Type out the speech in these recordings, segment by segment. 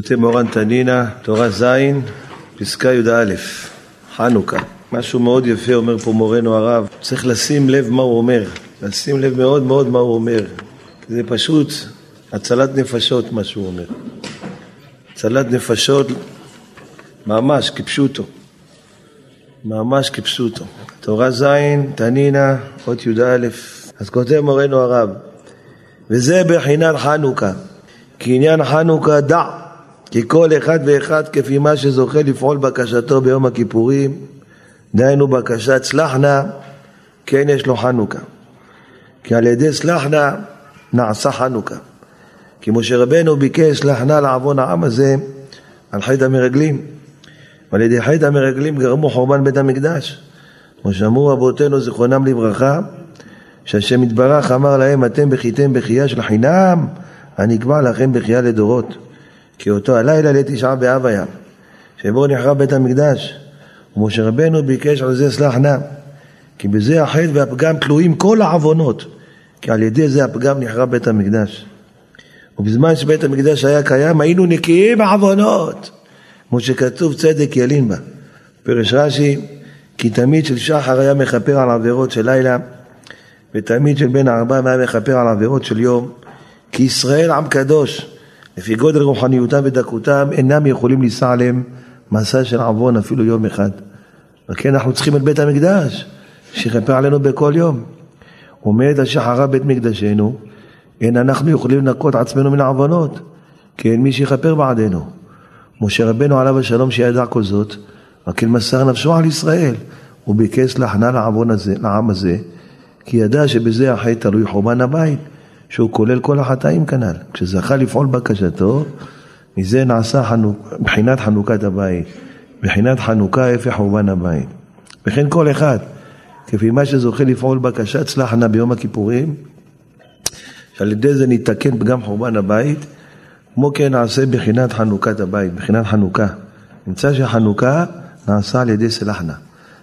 כותב מורן תנינה, תורה ז', פסקה י"א, חנוכה. משהו מאוד יפה אומר פה מורנו הרב, צריך לשים לב מה הוא אומר, לשים לב מאוד מאוד מה הוא אומר. זה פשוט הצלת נפשות מה שהוא אומר. הצלת נפשות ממש כפשוטו. ממש כפשוטו. תורה ז', תנינה, אות י"א. אז כותב מורנו הרב, וזה בחינת חנוכה. כי עניין חנוכה דע כי כל אחד ואחד כפי מה שזוכה לפעול בקשתו ביום הכיפורים, דהיינו בקשת סלחנה, כן יש לו חנוכה. כי על ידי סלחנה נעשה חנוכה. כי משה רבנו ביקש סלחנה לעוון העם הזה על חטא המרגלים. ועל ידי חטא המרגלים גרמו חורבן בית המקדש. כמו שאמרו רבותינו זיכרונם לברכה, שהשם יתברך אמר להם אתם בכיתם בכייה של חינם, אני אקבע לכם בכייה לדורות. כי אותו הלילה לתשעה באב היה, שבו נחרב בית המקדש, ומשה רבנו ביקש על זה סלח נא, כי בזה החטא והפגם תלויים כל העוונות, כי על ידי זה הפגם נחרב בית המקדש. ובזמן שבית המקדש היה קיים היינו נקיים מעוונות, כמו שכתוב צדק ילין בה. פרש רש"י, כי תמיד של שחר היה מכפר על עבירות של לילה, ותמיד של בן הארבע היה מכפר על עבירות של יום, כי ישראל עם קדוש, לפי גודל רוחניותם ודקותם, אינם יכולים לישא עליהם מסע של עוון אפילו יום אחד. וכן אנחנו צריכים את בית המקדש, שיכפר עלינו בכל יום. עומד אשר חרב בית מקדשנו, אין אנחנו יכולים לנקות עצמנו מן העוונות, כי אין מי שיכפר בעדנו. משה רבנו עליו השלום שידע כל זאת, רק כן מסר נפשו על ישראל, הוא ביקש להכנה לעוון הזה, לעם הזה, כי ידע שבזה החטא תלוי חורבן הבית. שהוא כולל כל החטאים כנ"ל. כשזכה לפעול בקשתו, מזה נעשה חנוק, בחינת חנוכת הבית. בחינת חנוכה הפך חורבן הבית. וכן כל אחד, כפי מה שזוכה לפעול בקשת צלחנה ביום הכיפורים, שעל ידי זה ניתקן פגם חורבן הבית, כמו כן נעשה בחינת חנוכת הבית, בחינת חנוכה. נמצא שחנוכה נעשה על ידי סלחנה,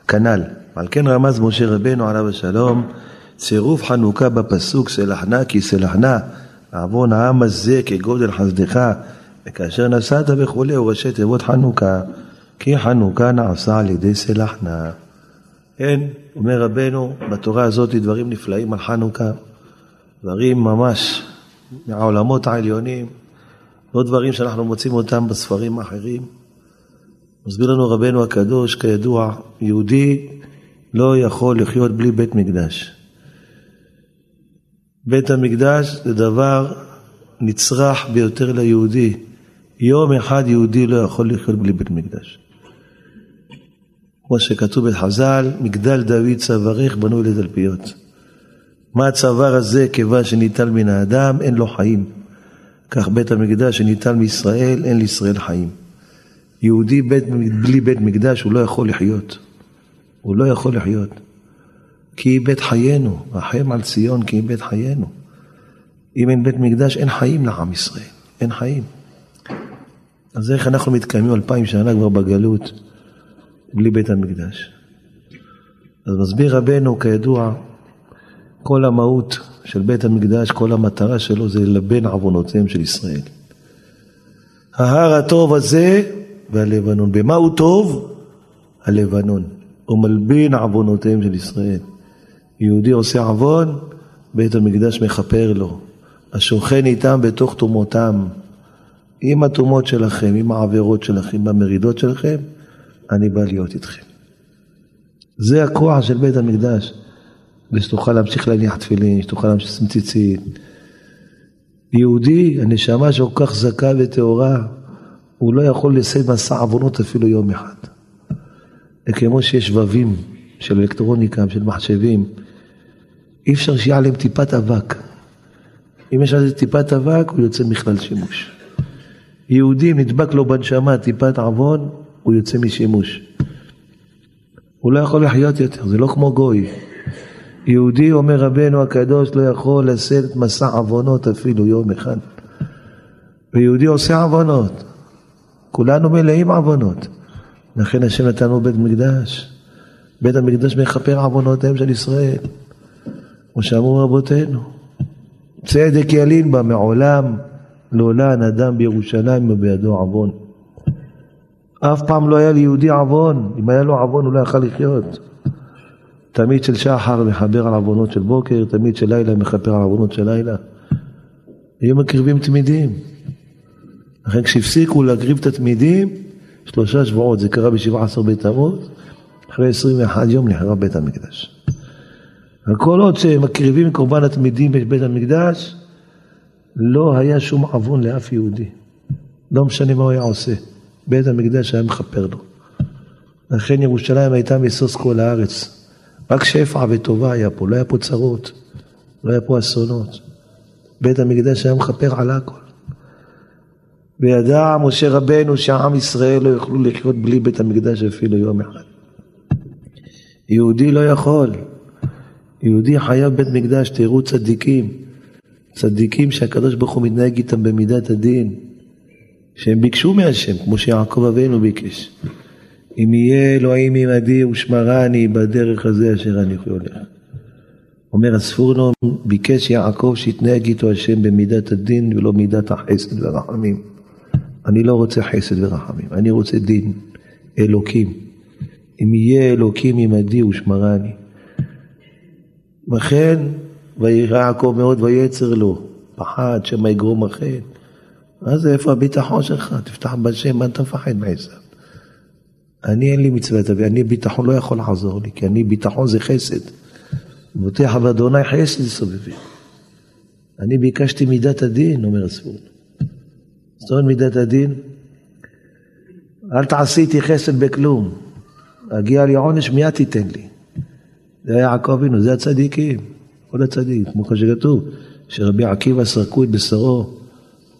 כנ"ל. על כן רמז משה רבנו עליו השלום צירוף חנוכה בפסוק סלחנה כי סלחנה עוון העם הזה כגודל חסדך וכאשר נסעת וכולי הוא ראשי תיבות חנוכה כי חנוכה נעשה על ידי סלחנה. כן, אומר רבנו, בתורה הזאת דברים נפלאים על חנוכה, דברים ממש מהעולמות העליונים, לא דברים שאנחנו מוצאים אותם בספרים האחרים. מסביר לנו רבנו הקדוש, כידוע, יהודי לא יכול לחיות בלי בית מקדש. בית המקדש זה דבר נצרך ביותר ליהודי. יום אחד יהודי לא יכול לחיות בלי בית מקדש. כמו שכתוב בחז"ל, מגדל דוד צווארך בנוי לתלפיות. מה הצוואר הזה כיוון שניטל מן האדם, אין לו חיים. כך בית המקדש שניטל מישראל, אין לישראל חיים. יהודי בית, בלי בית מקדש הוא לא יכול לחיות. הוא לא יכול לחיות. כי היא בית חיינו, רחם על ציון כי היא בית חיינו. אם אין בית מקדש אין חיים לעם ישראל, אין חיים. אז איך אנחנו מתקיימים אלפיים שנה כבר בגלות בלי בית המקדש? אז מסביר רבנו, כידוע, כל המהות של בית המקדש, כל המטרה שלו זה ללבן עוונותיהם של ישראל. ההר הטוב הזה והלבנון. במה הוא טוב? הלבנון. הוא מלבין עוונותיהם של ישראל. יהודי עושה עוון, בית המקדש מכפר לו. השוכן איתם בתוך תומותם. עם התומות שלכם, עם העבירות שלכם, עם המרידות שלכם, אני בא להיות איתכם. זה הכוח של בית המקדש. ושתוכל להמשיך להניח תפילין, שתוכל להמשיך לשים ציצית. יהודי, הנשמה שכל כך זכה וטהורה, הוא לא יכול לשאת מסע עוונות אפילו יום אחד. וכמו שיש שבבים של אלקטרוניקה, של מחשבים, אי אפשר שיהיה עליהם טיפת אבק. אם יש על זה טיפת אבק, הוא יוצא מכלל שימוש. יהודי, נדבק לו בנשמה טיפת עוון, הוא יוצא משימוש. הוא לא יכול לחיות יותר, זה לא כמו גוי. יהודי, אומר רבנו הקדוש, לא יכול לשאת מסע עוונות אפילו יום אחד. ויהודי עושה עוונות. כולנו מלאים עוונות. לכן השם נתנו בית מקדש. בית המקדש מכפר עוונותיהם של ישראל. כמו שאמרו רבותינו. צדק ילין בה מעולם לעולן אדם בירושלים ובידו עוון. אף פעם לא היה ליהודי עוון, אם היה לו עוון הוא לא יכל לחיות. תמיד של שחר מחבר על עוונות של בוקר, תמיד של לילה מכפר על עוונות של לילה. היו מקריבים תמידים. לכן כשהפסיקו להקריב את התמידים, שלושה שבועות, זה קרה ב-17 בתמוז, אחרי 21 יום נחרב בית המקדש. וכל עוד שמקריבים קורבן התמידים בבית המקדש, לא היה שום עוון לאף יהודי. לא משנה מה הוא היה עושה. בית המקדש היה מכפר לו. לכן ירושלים הייתה משוש כל הארץ. רק שפע וטובה היה פה, לא היה פה צרות, לא היה פה אסונות. בית המקדש היה מכפר על הכל. וידע משה רבנו שעם ישראל לא יוכלו לחיות בלי בית המקדש אפילו יום אחד. יהודי לא יכול. יהודי חייב בית מקדש, תראו צדיקים. צדיקים שהקדוש ברוך הוא מתנהג איתם במידת הדין. שהם ביקשו מהשם, כמו שיעקב אבינו ביקש. אם יהיה אלוהים עמדי ושמרני בדרך הזה אשר אני הולך. אומר הספורנו, ביקש יעקב שיתנהג איתו השם במידת הדין ולא מידת החסד והרחמים. אני לא רוצה חסד ורחמים, אני רוצה דין, אלוקים. אם יהיה אלוקים עמדי ושמרני. וכן, וירא יעקב מאוד ויצר לו, פחד שמא יגרום החטא. אז איפה הביטחון שלך? תפתח בשם, מה אתה מפחד מעשיו? אני אין לי מצוות אבי, אני ביטחון לא יכול לעזור לי, כי אני ביטחון זה חסד. בוטח באדוני חסד סובבי. אני ביקשתי מידת הדין, אומר הספורט. זאת אומרת מידת הדין, אל תעשי איתי חסד בכלום. אגיע לי עונש, מיד תיתן לי. זה היה יעקב אבינו, זה הצדיקים, כל הצדיקים, כמו שכתוב, שרבי עקיבא סרקו את בשרו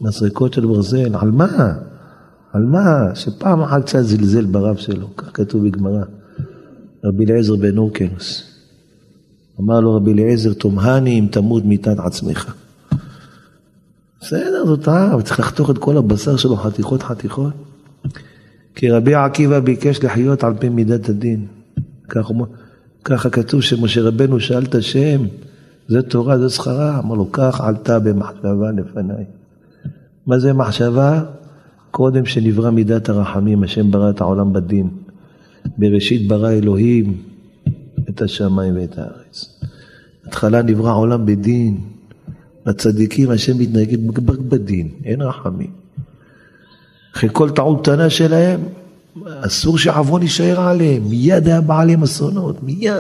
מסריקות של ברזל, על מה? על מה? שפעם אחת קצת זלזל ברב שלו, כך כתוב בגמרא. רבי אליעזר בן אורקנוס. אמר לו רבי אליעזר, תומהני אם תמות מיתת עצמך. בסדר, זאת אבל צריך לחתוך את כל הבשר שלו חתיכות חתיכות. כי רבי עקיבא ביקש לחיות על פי מידת הדין. ככה כתוב שמשה רבנו שאל את השם, זה תורה, זה שכרה. אמר לו, כך עלתה במחשבה לפניי. מה זה מחשבה? קודם שנברא מידת הרחמים, השם ברא את העולם בדין. בראשית ברא אלוהים את השמיים ואת הארץ. בהתחלה נברא עולם בדין. לצדיקים השם מתנהגת רק בדין, אין רחמים. אחרי כל טעות קטנה שלהם, אסור שעוון יישאר עליהם, מיד היה בא עליהם אסונות, מיד.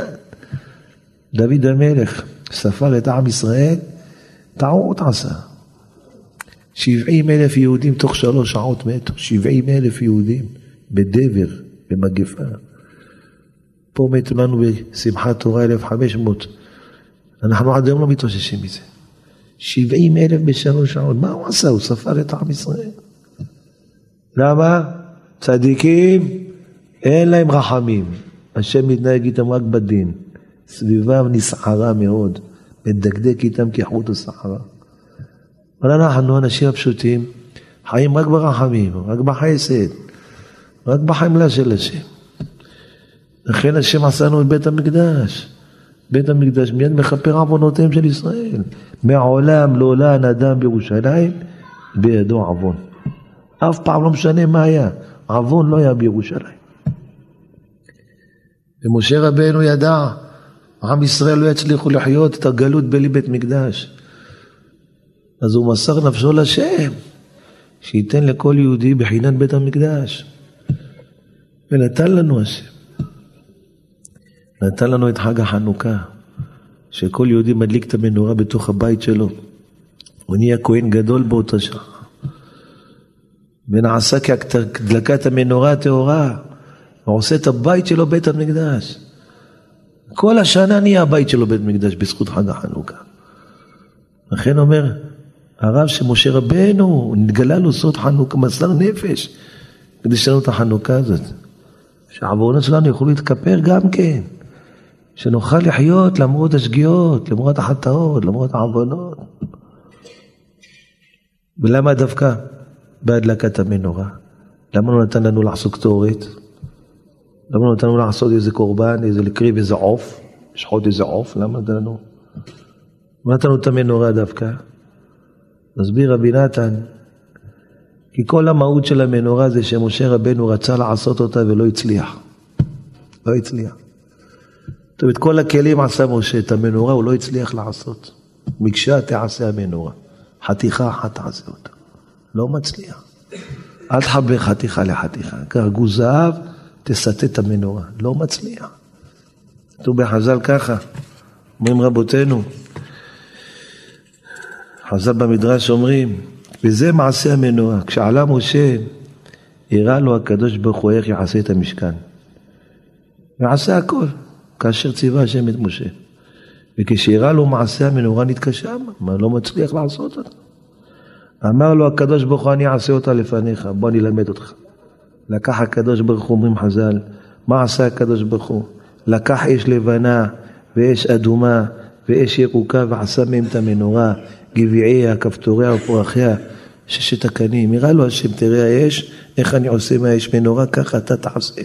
דוד המלך ספר את עם ישראל, טעות עשה. שבעים אלף יהודים תוך שלוש שעות מתו, שבעים אלף יהודים בדבר, במגפה. פה מתו לנו בשמחת תורה אלף חמש מאות. אנחנו עד היום לא מתאוששים מזה. שבעים אלף בשלוש שעות, מה הוא עשה? הוא ספר את עם ישראל. למה? צדיקים, אין להם רחמים. השם מתנהג איתם רק בדין. סביבם נסערה מאוד, מדקדק איתם כחוט וסערה. אבל אנחנו, האנשים הפשוטים, חיים רק ברחמים, רק בחסד, רק בחמלה של השם. לכן השם עשינו את בית המקדש. בית המקדש מיד מכפר עוונותיהם של ישראל. מעולם לא עולה אדם בירושלים בידו עוון. אף פעם לא משנה מה היה, עוון לא היה בירושלים. ומשה רבנו ידע, עם ישראל לא יצליחו לחיות את הגלות בלי בית מקדש. אז הוא מסר נפשו לשם, שייתן לכל יהודי בחינן בית המקדש. ונתן לנו השם. נתן לנו את חג החנוכה, שכל יהודי מדליק את המנורה בתוך הבית שלו. הוא נהיה כהן גדול באותה שעה. ונעשה כדלקת המנורה הטהורה, ועושה את הבית שלו בית המקדש. כל השנה נהיה הבית שלו בית מקדש בזכות חג החנוכה. לכן אומר, הרב שמשה רבנו, נתגלה לו סוד חנוכה, מסר נפש, כדי שיהיה לנו את החנוכה הזאת. שהעוונות שלנו יוכלו להתכפר גם כן. שנוכל לחיות למרות השגיאות, למרות החטאות, למרות העוונות. ולמה דווקא בהדלקת המנורה? למה לא נתן לנו לעסוק קטורת? למה לא נתן לנו לעשות איזה קורבן, איזה לקריב איזה עוף, לשחוט איזה עוף? למה נתן לנו? מה נתן לנו את המנורה דווקא? מסביר רבי נתן כי כל המהות של המנורה זה שמשה רבנו רצה לעשות אותה ולא הצליח. לא הצליח. זאת אומרת, כל הכלים עשה משה, את המנורה הוא לא הצליח לעשות. מקשה תעשה המנורה. חתיכה אחת תעשה אותה. לא מצליח. אל תחבר חתיכה לחתיכה. כרגו זהב, תסטה את המנורה. לא מצליח. כתוב בחז"ל ככה, אומרים רבותינו, חז"ל במדרש אומרים, וזה מעשה המנורה. כשעלה משה, הראה לו הקדוש ברוך הוא איך יעשה את המשכן. ועשה הכל, כאשר ציווה השם את משה. וכשהראה לו מעשה המנורה נתקשה, מה לא מצליח לעשות אותה. אמר לו הקדוש ברוך הוא אני אעשה אותה לפניך, בוא אני אלמד אותך. לקח הקדוש ברוך הוא, אומרים חז"ל, מה עשה הקדוש ברוך הוא? לקח אש לבנה ואש אדומה ואש ירוקה ועשה מהם את המנורה, גביעיה, כפתוריה ופרחיה, ששת הקנים. הראה לו השם, תראה האש, איך אני עושה מהאש מנורה, ככה אתה תעשה.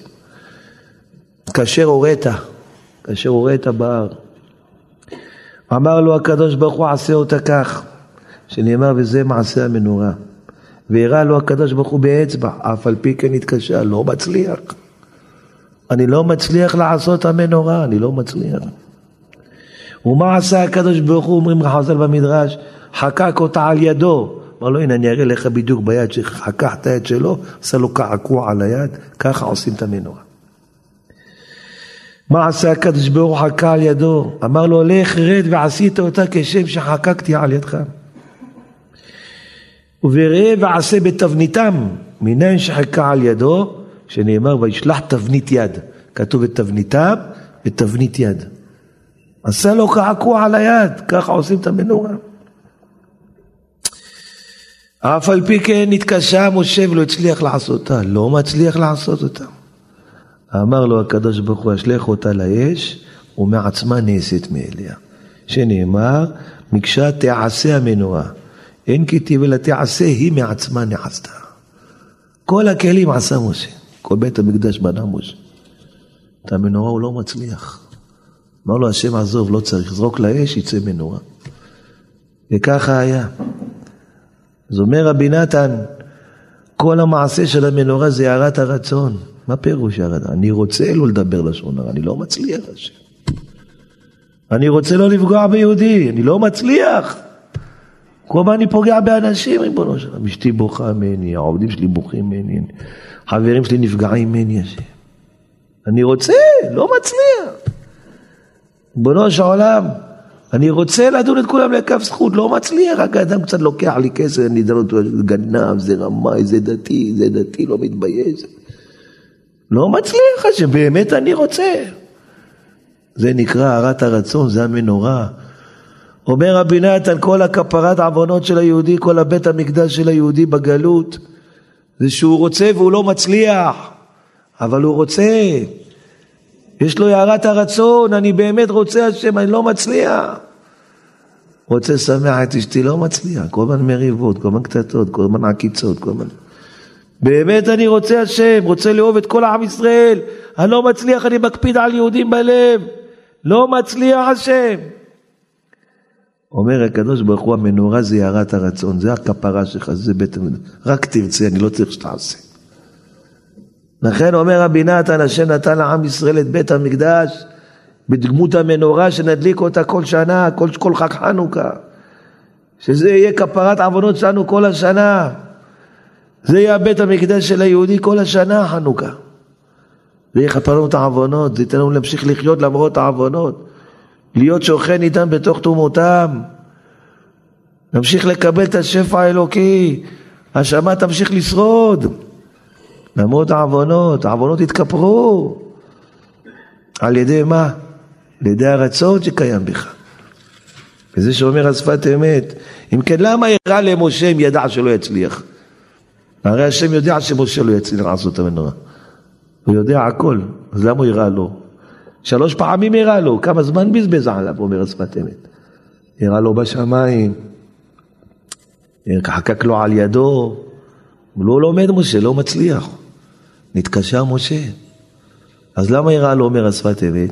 כאשר הורית, כאשר הורית בהר. אמר לו הקדוש ברוך הוא עשה אותה כך, שנאמר וזה מעשה המנורה. והראה לו הקדוש ברוך הוא באצבע, אף על פי כן התקשה, לא מצליח. אני לא מצליח לעשות המנורה, אני לא מצליח. ומה עשה הקדוש ברוך הוא, אומרים חז"ל במדרש, חקק אותה על ידו. אמר לו, הנה אני אראה לך בדיוק ביד שחקח את היד שלו, עשה לו קעקוע על היד, ככה עושים את המנורה. מה עשה הקדוש ברוך הוא חקה על ידו? אמר לו, לך רד ועשית אותה כשם שחקקתי על ידך. וראה ועשה בתבניתם, מניין שחקה על ידו, שנאמר וישלח תבנית יד. כתוב בתבניתם, בתבנית יד. עשה לו קעקוע על היד, ככה עושים את המנורה. אף על פי כן נתקשה משה ולא הצליח לעשות אותה, לא מצליח לעשות אותה. אמר לו הקדוש ברוך הוא, אשלך אותה לאש, ומעצמה נעשית מאליה. שנאמר, מקשה תעשה המנורה. אין כתיב אלא תעשה, היא מעצמה נעשתה. כל הכלים עשה משה, כל בית המקדש בנה משה. את המנורה הוא לא מצליח. אמר לו השם עזוב, לא צריך, זרוק לאש, יצא מנורה. וככה היה. אז אומר רבי נתן, כל המעשה של המנורה זה הערת הרצון. מה פירוש הערת? אני רוצה לא לדבר לשון הרע, אני לא מצליח השם. אני רוצה לא לפגוע ביהודי, אני לא מצליח. כל מה אני פוגע באנשים, ריבונו שלם. אשתי בוכה ממני, העובדים שלי בוכים ממני, חברים שלי נפגעים ממני. אני רוצה, לא מצליח. ריבונו של עולם, אני רוצה לדון את כולם לכף זכות, לא מצליח, רק האדם קצת לוקח לי כסף, אני דן אותו, גנב, זה רמאי, זה דתי, זה דתי, לא מתבייש. לא מצליח, שבאמת אני רוצה. זה נקרא הערת הרצון, זה המנורה. אומר רבי נתן, כל הכפרת עוונות של היהודי, כל הבית המקדש של היהודי בגלות, זה שהוא רוצה והוא לא מצליח, אבל הוא רוצה. יש לו הערת הרצון, אני באמת רוצה השם, אני לא מצליח. רוצה לשמח את אשתי, לא מצליח, כל הזמן מריבות, כל הזמן קטטות, כל הזמן עקיצות, כל הזמן... באמת אני רוצה השם, רוצה לאהוב את כל העם ישראל, אני לא מצליח, אני מקפיד על יהודים בלב, לא מצליח השם. אומר הקדוש ברוך הוא, המנורה זה הערת הרצון, זה הכפרה שלך, זה בית המדרש. רק תרצה, אני לא צריך שתעשה. לכן אומר רבי נתן, השם נתן לעם ישראל את בית המקדש בדמות המנורה שנדליק אותה כל שנה, כל, כל חג חנוכה. שזה יהיה כפרת עוונות שלנו כל השנה. זה יהיה בית המקדש של היהודי כל השנה חנוכה. זה יכפר לנו את העוונות, זה ייתן לנו להמשיך לחיות למרות העוונות. להיות שוכן איתם בתוך תרומותם. נמשיך לקבל את השפע האלוקי, השמה תמשיך לשרוד. למרות העוונות, העוונות יתכפרו. על ידי מה? על ידי הרצון שקיים בך. וזה שאומר השפת אמת. אם כן, למה הראה למשה אם ידע שלא יצליח? הרי השם יודע שמשה לא יצליח לעשות את המנורה. הוא יודע הכל, אז למה הוא הראה לו? שלוש פעמים הראה לו, כמה זמן בזבז עליו, אומר השפת אמת. הראה לו בשמיים, חקק לו על ידו, הוא לא לומד משה, לא מצליח. נתקשר משה. אז למה הראה לו, אומר השפת אמת?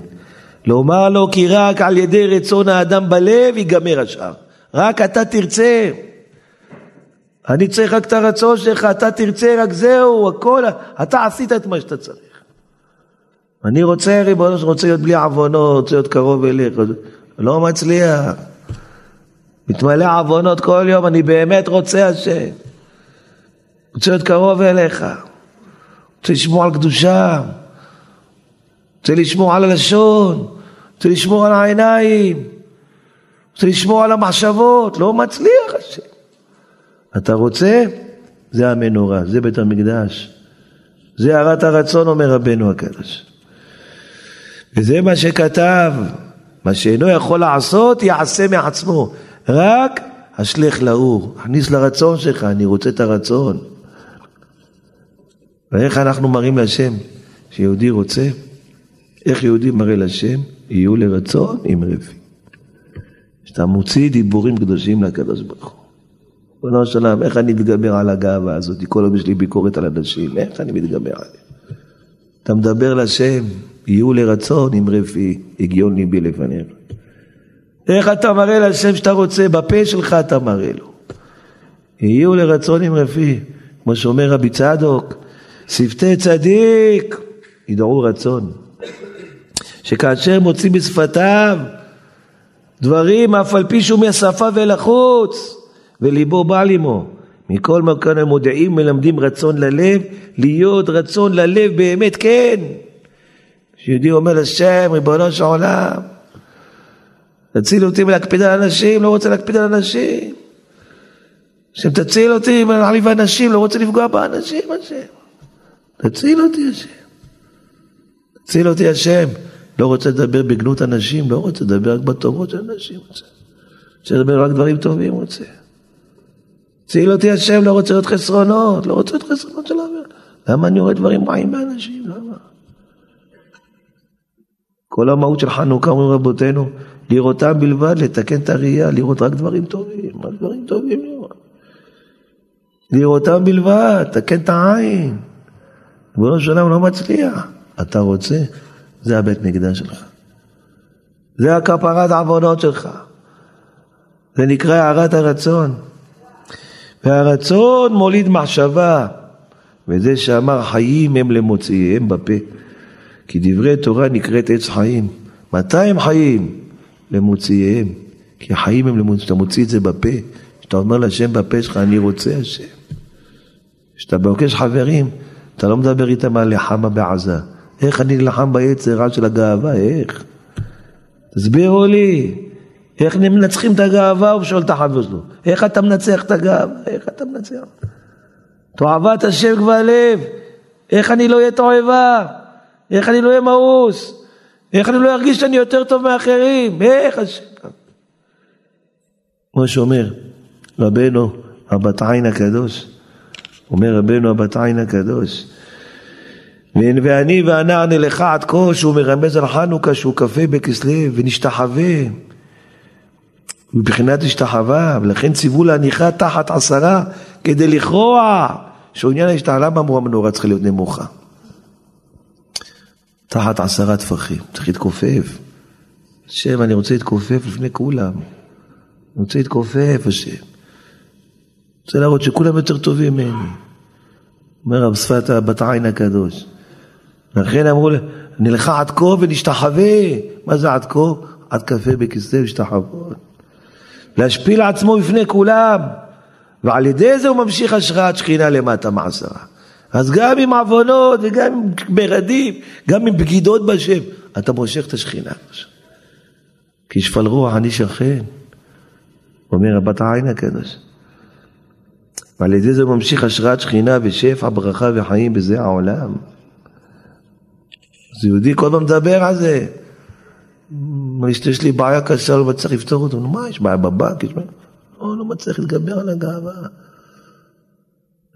לומר לו כי רק על ידי רצון האדם בלב ייגמר השאר. רק אתה תרצה. אני צריך רק את הרצון שלך, אתה תרצה רק זהו, הכל, אתה עשית את מה שאתה צריך. אני רוצה, ריבונו רוצה להיות בלי עוונות, רוצה להיות קרוב אליך, לא מצליח. מתמלא עוונות כל יום, אני באמת רוצה השם. רוצה להיות קרוב אליך, רוצה לשמור על קדושה, רוצה לשמור על הלשון, רוצה לשמור על העיניים, רוצה לשמור על המחשבות, לא מצליח השם. אתה רוצה? זה המנורה, זה בית המקדש. זה הרת הרצון, אומר רבנו הקדוש. וזה מה שכתב, מה שאינו יכול לעשות, יעשה מעצמו. רק השלך לאור, הכניס לרצון שלך, אני רוצה את הרצון. ואיך אנחנו מראים להשם שיהודי רוצה? איך יהודי מראה להשם? יהיו לרצון עם רפי. שאתה מוציא דיבורים קדושים לקדוש ברוך הוא. ריבונו של עולם, איך אני מתגבר על הגאווה הזאת? כל היום יש לי ביקורת על אנשים, איך אני מתגבר עליהם? אתה מדבר להשם, יהיו לרצון עם רפי, הגיון ליבי לפניך. איך אתה מראה להשם שאתה רוצה? בפה שלך אתה מראה לו. יהיו לרצון עם רפי, כמו שאומר רבי צדוק, שפתי צדיק ידעו רצון. שכאשר מוציא בשפתיו דברים אף על פי שהוא מהשפה ולחוץ וליבו בא עמו. מכל מקום הם מודיעים מלמדים רצון ללב, להיות רצון ללב באמת כן. כשיהודי אומר לשם, ריבונו של עולם, תציל אותי מלהקפיד על אנשים, לא רוצה להקפיד על אנשים. השם תציל אותי מלהעליב אנשים, לא רוצה לפגוע באנשים, השם. תציל אותי השם. תציל אותי השם. לא רוצה לדבר בגנות אנשים, לא רוצה לדבר רק בטובות של אנשים. רוצה לדבר רק דברים טובים, רוצה. תציל אותי השם, לא רוצה להיות חסרונות, לא רוצה להיות חסרונות של אוויר. למה אני רואה דברים רעים באנשים? למה? כל המהות של חנוכה, אומרים רבותינו, לראותם בלבד, לתקן את הראייה, לראות רק דברים טובים, רק דברים טובים לראות. לראותם בלבד, תקן את העין. ריבונו של עולם לא מצליח. אתה רוצה? זה הבית מקדש שלך. זה הכפרת העוונות שלך. זה נקרא הערת הרצון. והרצון מוליד מחשבה, וזה שאמר חיים הם למוציאיהם בפה. כי דברי תורה נקראת עץ חיים. מתי הם חיים? למוציאיהם. כי החיים הם למוציאיהם. כשאתה מוציא את זה בפה, כשאתה אומר להשם בפה שלך, אני רוצה השם. כשאתה מבקש חברים, אתה לא מדבר איתם על לחמה בעזה. איך אני נלחם ביצר רע של הגאווה, איך? תסבירו לי. איך מנצחים את הגאווה? הוא שואל את החבר שלו. איך אתה מנצח את הגאווה? איך אתה מנצח? תועבת השם כבר לב. איך אני לא אהיה תועבה? איך אני לא אהיה מאוס? איך אני לא ארגיש שאני יותר טוב מאחרים? איך השם? כמו שאומר רבנו הבת עין הקדוש, אומר רבנו הבת עין הקדוש, ואני והנער נלכה עד כה שהוא מרמז על חנוכה שהוא כ"ה בכסלו ונשתחווה מבחינת השתחווה ולכן ציוו להניחה תחת עשרה כדי לכרוע שעניין ההשתחווה למה המנורה צריכה להיות נמוכה תחת עשרה טפחים צריך להתכופף השם אני רוצה להתכופף לפני כולם אני רוצה להתכופף השם רוצה להראות שכולם יותר טובים ממני אומר רב שפת בת עין הקדוש לכן אמרו, נלכה עד כה ונשתחווה. מה זה עד כה? עד כ"ה בכסלו השתחוות. להשפיל עצמו בפני כולם, ועל ידי זה הוא ממשיך השראת שכינה למטה מעשרה. אז גם עם עוונות וגם עם מרדים, גם עם בגידות בשם, אתה מושך את השכינה. כי שפל רוח אני שכן, אומר הבת העין הקדוש. ועל ידי זה ממשיך השראת שכינה ושפע, ברכה וחיים בזה העולם. אז יהודי כל הזמן מדבר על זה. יש לי בעיה קשה, לא מצליח לפתור אותו. מה, יש בעיה בבנק? יש בעיה... לא, לא מצליח להתגבר על הגאווה.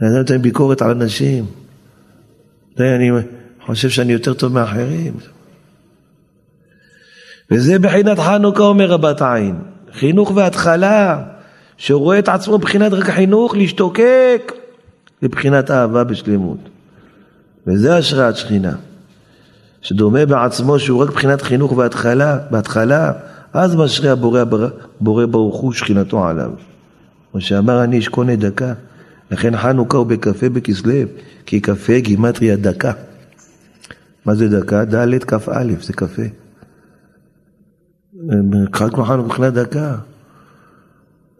אני נותן ביקורת על אנשים. אני חושב שאני יותר טוב מאחרים. וזה בחינת חנוכה, אומר רבת עין. חינוך והתחלה, שהוא רואה את עצמו מבחינת רק חינוך, להשתוקק לבחינת אהבה בשלמות. וזה השראת שכינה. שדומה בעצמו שהוא רק מבחינת חינוך והתחלה, בהתחלה, אז משרה הבורא, בורא ברוך הוא שכינתו עליו. כמו שאמר אני אשכונה דקה, לכן חנוכה הוא בכ"ה בכסלו, כי כ"ה גימטריה דקה. מה זה דקה? ד' כ"א, זה כ"ה. חג כמו חנוכה מבחינת דקה.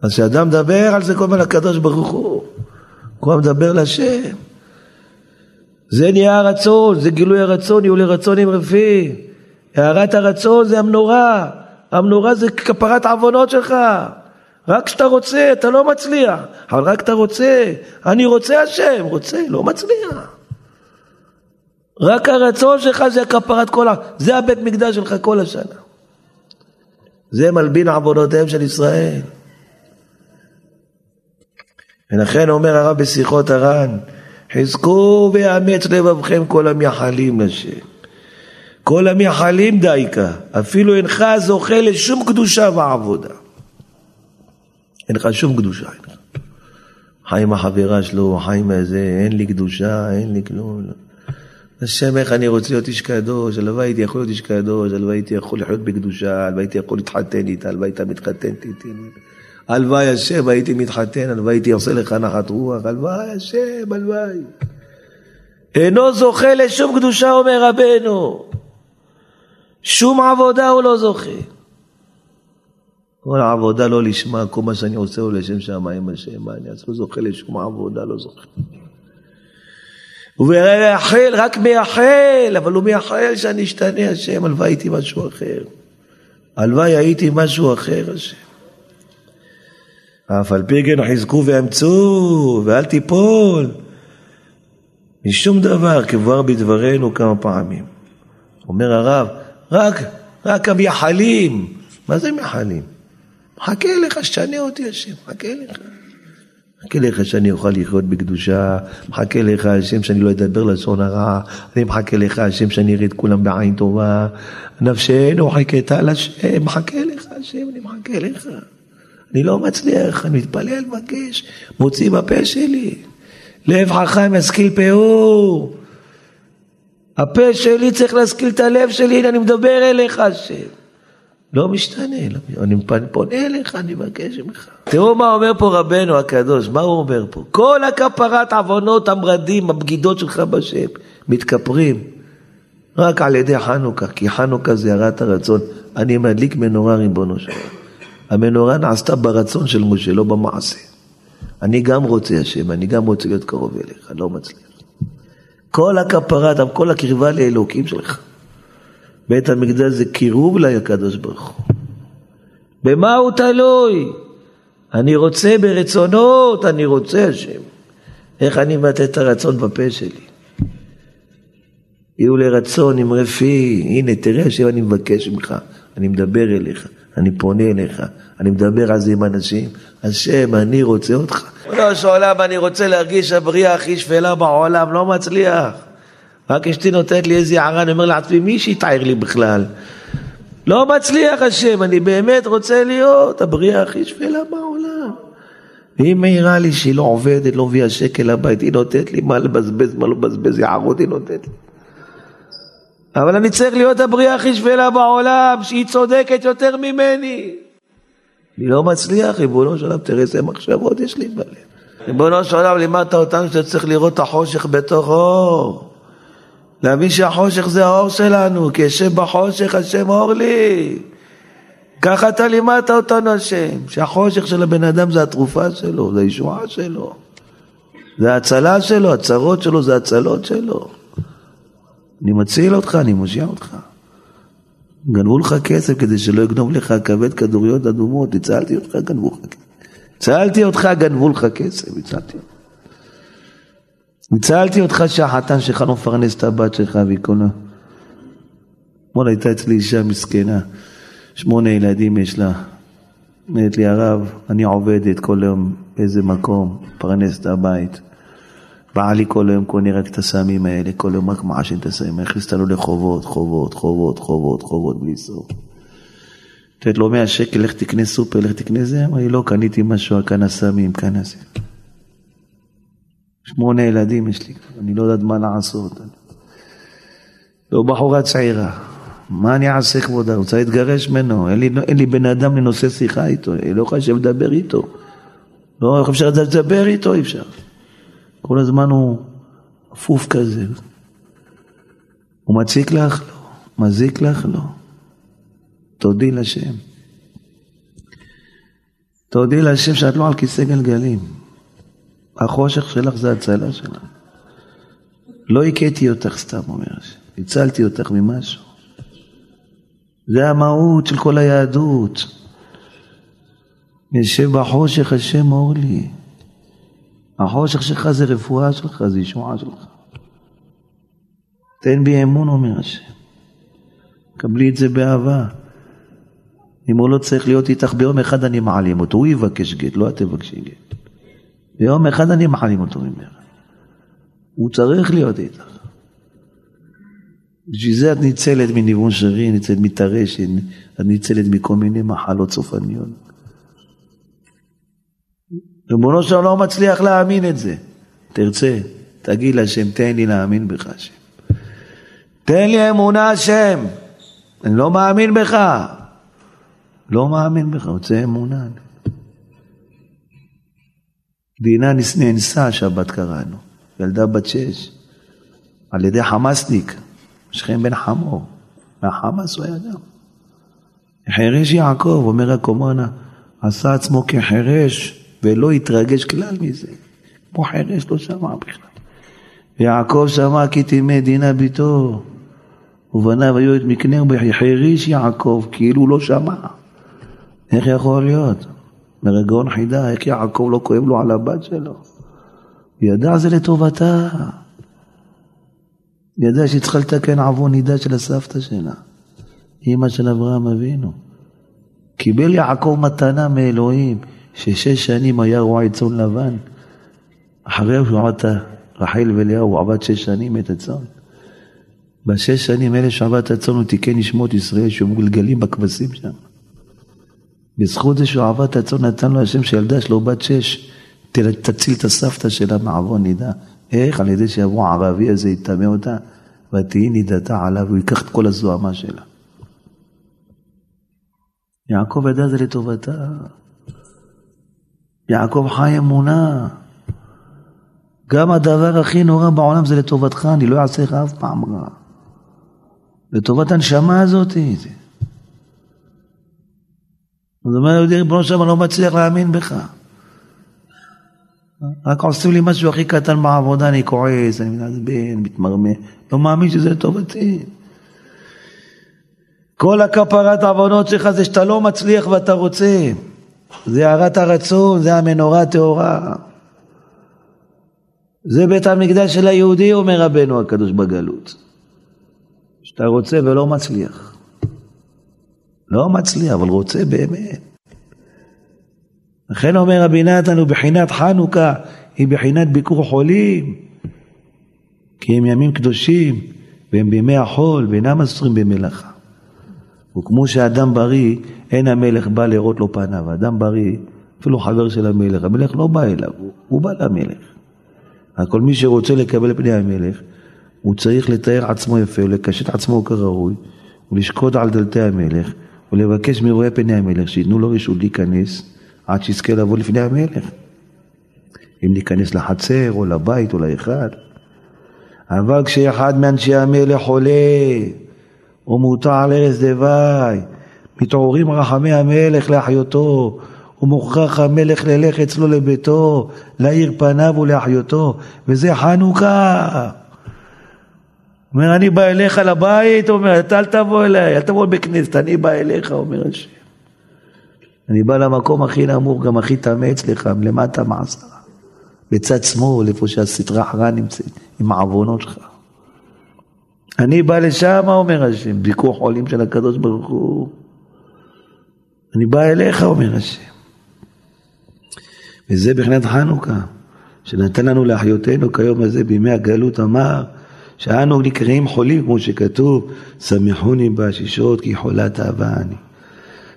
אז כשאדם מדבר על זה כל הזמן לקדוש ברוך הוא, כל הזמן מדבר להשם. זה נהיה הרצון, זה גילוי הרצון, יהיו לרצון עם רפי. הערת הרצון זה המנורה, המנורה זה כפרת העוונות שלך. רק כשאתה רוצה, אתה לא מצליח, אבל רק אתה רוצה, אני רוצה השם, רוצה, לא מצליח. רק הרצון שלך זה כפרת כל ה... זה הבית מקדש שלך כל השנה. זה מלבין עוונותיהם של ישראל. ולכן אומר הרב בשיחות הר"ן, חזקו ויאמץ לבבכם כל המייחלים לשם. כל המייחלים דייקה, אפילו אינך זוכה לשום קדושה ועבודה. אין לך שום קדושה. חי עם החברה שלו, חי עם איזה, אין לי קדושה, אין לי כלום. השם, איך אני רוצה להיות איש קדוש, הלוואי הייתי יכול להיות איש קדוש, הלוואי הייתי יכול לחיות בקדושה, הלוואי הייתי יכול להתחתן איתה, הלוואי הייתה מתחתנת איתי. הלוואי השם, הייתי מתחתן, הלוואי הייתי עושה לך נחת רוח, הלוואי השם, הלוואי. אינו זוכה לשום קדושה, אומר רבנו. שום עבודה הוא לא זוכה. כל העבודה לא לשמה, כל מה שאני עושה הוא לשם שמיים השם, מה אני אעשה? לא זוכה לשום עבודה, לא זוכה. הוא מייחל, רק מייחל, אבל הוא מייחל שאני אשתנה השם, הלוואי הייתי משהו אחר. הלוואי הייתי משהו אחר השם. אף על פי כן חזקו ואמצו, ואל תיפול. משום דבר, כבואר בדברנו כמה פעמים. אומר הרב, רק, רק המייחלים. מה זה מייחלים? מחכה לך, שתשנה אותי השם, מחכה לך. מחכה לך שאני אוכל לחיות בקדושה, מחכה לך השם שאני לא אדבר לשון הרע, אני מחכה לך השם שאני אראה את כולם בעין טובה, נפשנו חיכתה על השם, מחכה לך השם, אני מחכה לך. אני לא מצליח, אני מתפלל, מבקש, מוציא בפה שלי. לב חכם ישכיל פאור. הפה שלי צריך להשכיל את הלב שלי, הנה אני מדבר אליך השם. לא משתנה, לא, אני פונה אליך, אני מבקש ממך. תראו מה אומר פה רבנו הקדוש, מה הוא אומר פה? כל הכפרת עוונות, המרדים, הבגידות שלך בשם, מתכפרים רק על ידי חנוכה, כי חנוכה זה הרת הרצון. אני מדליק מנורה ריבונו שלנו. המנורה נעשתה ברצון של משה, לא במעשה. אני גם רוצה השם, אני גם רוצה להיות קרוב אליך, לא מצליח. כל הכפרת, כל הקרבה לאלוקים שלך. בית המקדש זה קירוב לקדוש ברוך הוא. במה הוא תלוי? אני רוצה ברצונות, אני רוצה השם. איך אני מבטא את הרצון בפה שלי? יהיו לרצון עם רפי, הנה תראה השם אני מבקש ממך, אני מדבר אליך, אני פונה אליך, אני מדבר זה עם אנשים, השם אני רוצה אותך. לא שעולם אני רוצה להרגיש הבריאה הכי שפלה בעולם, לא מצליח. רק אשתי נותנת לי איזה הערה, אני אומר לעצמי, מי שיתער לי בכלל? לא מצליח השם, אני באמת רוצה להיות הבריאה הכי שפלה בעולם. והיא מעירה לי שהיא לא עובדת, לא מביאה שקל לבית, היא נותנת לי מה לבזבז, מה לא לבזבז, יערות היא נותנת לי. אבל אני צריך להיות הבריאה הכי שפלה בעולם, שהיא צודקת יותר ממני. אני לא מצליח, ריבונו של עולם, תראה איזה מחשבות יש לי בלב. ריבונו של עולם, לימדת אותנו שאתה צריך לראות את החושך בתוך אור. להבין שהחושך זה האור שלנו, כי אשב בחושך, השם אור לי. ככה אתה לימדת אותנו השם, שהחושך של הבן אדם זה התרופה שלו, זה הישועה שלו. זה ההצלה שלו, הצרות שלו זה הצלות שלו. אני מציל אותך, אני מושיע אותך. גנבו לך כסף כדי שלא יגנוב לך כבד כדוריות אדומות, הצלתי אותך, גנבו לך כסף. הצלתי אותך, גנבו לך כסף, הצלתי אותך. הצלתי אותך שהחתן שלך לא מפרנס את הבת שלך והיא קונה. אתמול הייתה אצלי אישה מסכנה, שמונה ילדים יש לה. אומרת לי הרב, אני עובדת כל יום באיזה מקום, מפרנס את הבית. בעלי כל היום קונה רק את הסמים האלה, כל יום רק מעשן את הסמים, הכניס אותנו לחובות, חובות, חובות, חובות, חובות בלי סוף. נותנת לו 100 שקל, לך תקנה סופר, לך תקנה זה, אמר לי לא, קניתי משהו, קנה סמים, קנה זה. שמונה ילדים יש לי, אני לא יודעת מה לעשות. לא בחורה צעירה, מה אני אעשה כבודה? רוצה להתגרש ממנו, אין לי, אין לי בן אדם לנושא שיחה איתו, אני לא יכול לדבר איתו. לא, איך אפשר לדבר איתו? אי אפשר. כל הזמן הוא אפוף כזה. הוא מציק לך? לא. מזיק לך? לא. תודי לשם. תודי לשם שאת לא על כיסא גלגלים. החושך שלך זה הצלה שלך. לא הכיתי אותך סתם, אומר השם. הצלתי אותך ממשהו. זה המהות של כל היהדות. יושב בחושך השם אור לי. החושך שלך זה רפואה שלך, זה ישועה שלך. תן בי אמון, אומר השם. קבלי את זה באהבה. אם הוא לא צריך להיות איתך, ביום אחד אני מעלים אותו. הוא יבקש גט, לא את תבקשי גט. ביום אחד אני מעלים אותו ממך. הוא צריך להיות איתך. בשביל זה את ניצלת מניוון שרי, ניצלת מטרשת, את ניצלת מכל מיני מחלות סופניות. ריבונו של לא מצליח להאמין את זה. תרצה, תגיד להשם, תן לי להאמין בך, השם. תן לי אמונה, השם. אני לא מאמין בך. לא מאמין בך, רוצה אמונה. דינה נאנסה, שבת קראנו, ילדה בת שש, על ידי חמאסניק, שכם בן חמור, מהחמאס הוא היה גם. חירש יעקב, אומר הקומונה, עשה עצמו כחירש ולא התרגש כלל מזה. כמו חירש לא שמע בכלל. יעקב שמע כי תימי דינה ביתו, ובניו היו את מקנהו בחיריש יעקב, כאילו לא שמע. איך יכול להיות? מרגעון חידה, איך יעקב לא כואב לו על הבת שלו? ידע זה לטובתה. ידע שהיא צריכה לתקן עוון נידה של הסבתא שלה, אימא של אברהם אבינו. קיבל יעקב מתנה מאלוהים, ששש שנים היה רועה צאן לבן. אחרי שהוא עבד רחל ואליהו, הוא עבד שש שנים את הצאן. בשש שנים האלה שעבד את הצאן הוא תיקן נשמות ישראל שהיו מגולגלים בכבשים שם. בזכות זה שהוא עבד את הצאן נתן לו השם שילדה שלו בת שש תציל את הסבתא שלה מעוון נידה. איך? על ידי שיבוא הערבי הזה יטמא אותה ותהי נידתה עליו והוא ייקח את כל הזוהמה שלה. יעקב ידע זה לטובתה. יעקב חי אמונה. גם הדבר הכי נורא בעולם זה לטובתך, אני לא אעשה לך אף פעם רע. לטובת הנשמה הזאת. זאת אומרת, ריבונו אני לא מצליח להאמין בך. רק עושים לי משהו הכי קטן בעבודה, אני כועס, אני מתעצבן, מתמרמר, לא מאמין שזה לטובתי. כל הכפרת עוונות שלך זה שאתה לא מצליח ואתה רוצה. זה הערת הרצון, זה המנורה הטהורה. זה בית המקדש של היהודי, אומר רבנו הקדוש בגלות. שאתה רוצה ולא מצליח. לא מצליח, אבל רוצה באמת. לכן אומר רבי נתן, הוא בחינת חנוכה, היא בחינת ביקור חולים. כי הם ימים קדושים, והם בימי החול, ואינם אסורים במלאכה. וכמו שאדם בריא, אין המלך בא לראות לו פניו. אדם בריא, אפילו חבר של המלך, המלך לא בא אליו, הוא, הוא בא למלך. כל מי שרוצה לקבל פני המלך, הוא צריך לתאר עצמו יפה, ולקשט עצמו כראוי, ולשקוד על דלתי המלך, ולבקש מרואי פני המלך, שייתנו לו רשות להיכנס, עד שיזכה לבוא לפני המלך. אם ניכנס לחצר, או לבית, או להיכל. אבל כשאחד מאנשי המלך עולה, או מוטע על ערש דווי, מתעוררים רחמי המלך להחיותו, ומוכרח המלך ללך אצלו לביתו, להאיר פניו ולהחיותו, וזה חנוכה. אומר, אני בא אליך לבית, אומר, אתה אל תבוא אליי, אל תבוא בכנסת, אני בא אליך, אומר השם. אני בא למקום הכי נמוך, גם הכי טמא אצלך, למטה מעשרה. בצד שמאל, איפה שהסטרה חרה נמצאת, עם העוונות שלך. אני בא לשם, אומר השם, ביקור חולים של הקדוש ברוך הוא. אני בא אליך, אומר השם. וזה בכנת חנוכה, שנתן לנו להחיותנו כיום הזה בימי הגלות, אמר שאנו נקראים חולים, כמו שכתוב, שמחוני בהשישות כי חולת אהבה אני.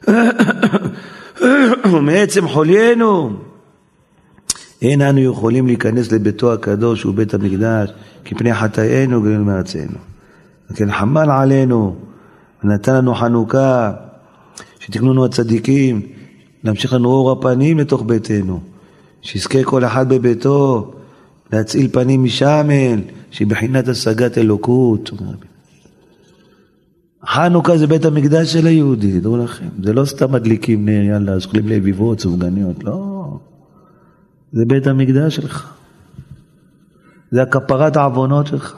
מעצם חוליינו אין אנו יכולים להיכנס לביתו הקדוש שהוא בית המקדש כפני חטאינו גלינו מארצנו. לכן חמל עלינו ונתן לנו חנוכה שתקנו לנו הצדיקים להמשיך לנו אור הפנים לתוך ביתנו שיזכה כל אחד בביתו להציל פנים משמל, שבחינת השגת אלוקות. חנוכה זה בית המקדש של היהודי, דעו לכם. זה לא סתם מדליקים נר, יאללה, אוכלים לביבות, סופגניות, לא. זה בית המקדש שלך. זה הכפרת העוונות שלך.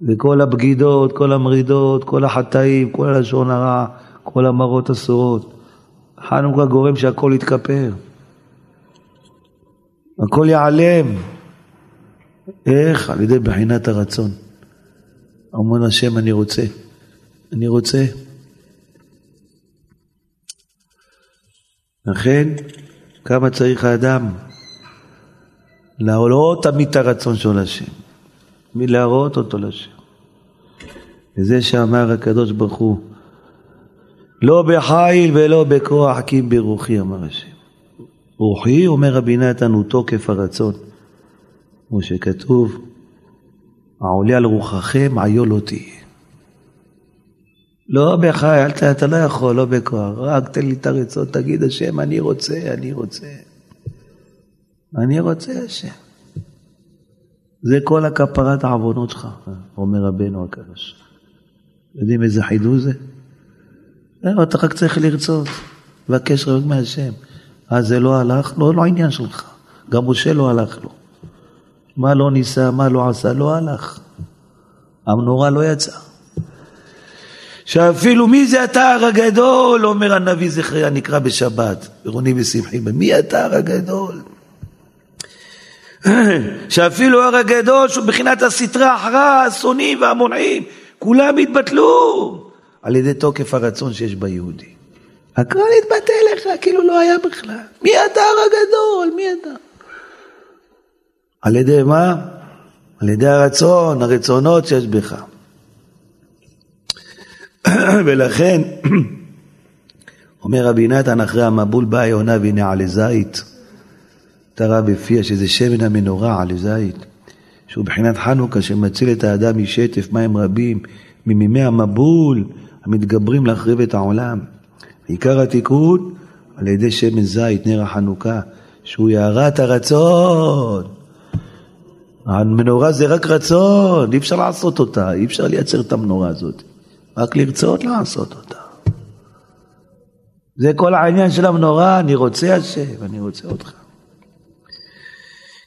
זה כל הבגידות, כל המרידות, כל החטאים, כל הלשון הרע, כל המראות אסורות. חנוכה גורם שהכל יתכפר. הכל ייעלם. איך? על ידי בחינת הרצון. המון השם אני רוצה, אני רוצה. לכן, כמה צריך האדם להראות תמיד את הרצון של השם, מלהראות אותו לשם. וזה שאמר הקדוש ברוך הוא, לא בחיל ולא בכוח כי ברוחי אמר השם. רוחי, אומר רבי נתן, הוא תוקף הרצון. כמו שכתוב, העולה על רוחכם, עיו לא תהיה. לא בחי, אל ת, אתה לא יכול, לא בכוח, רק תן לי את הרצון, תגיד השם, אני רוצה, אני רוצה. אני רוצה השם. זה כל הכפרת העוונות שלך, אומר רבנו הקדוש. יודעים איזה חידוש זה? לא, אתה רק צריך לרצות, לבקש רק מהשם. אז זה לא הלך, לא, לא העניין שלך. גם משה לא הלך לו. מה לא ניסה, מה לא עשה, לא הלך. המנורה לא יצאה. שאפילו מי זה התער הגדול, אומר הנביא זכריה, נקרא בשבת, ברוני ושמחי, מי התער הגדול? שאפילו הר הגדול, שהוא מבחינת הסטרה אחרה, השונאים והמונעים, כולם התבטלו על ידי תוקף הרצון שיש ביהודי. הכל התבטא לך, כאילו לא היה בכלל. מי הר הגדול? מי אתה? על ידי מה? על ידי הרצון, הרצונות שיש בך. ולכן, אומר רבי נתן אחרי המבול באה יונה והנה עלי זית, תרה בפיה שזה שמן המנורה עלי זית, שהוא בחינת חנוכה שמציל את האדם משטף מים רבים, ממימי המבול המתגברים להחריב את העולם. עיקר התיקון על ידי שמן זית, נר החנוכה, שהוא יערת הרצון. המנורה זה רק רצון, אי אפשר לעשות אותה, אי אפשר לייצר את המנורה הזאת. רק לרצות לעשות אותה. זה כל העניין של המנורה, אני רוצה השם, אני רוצה אותך.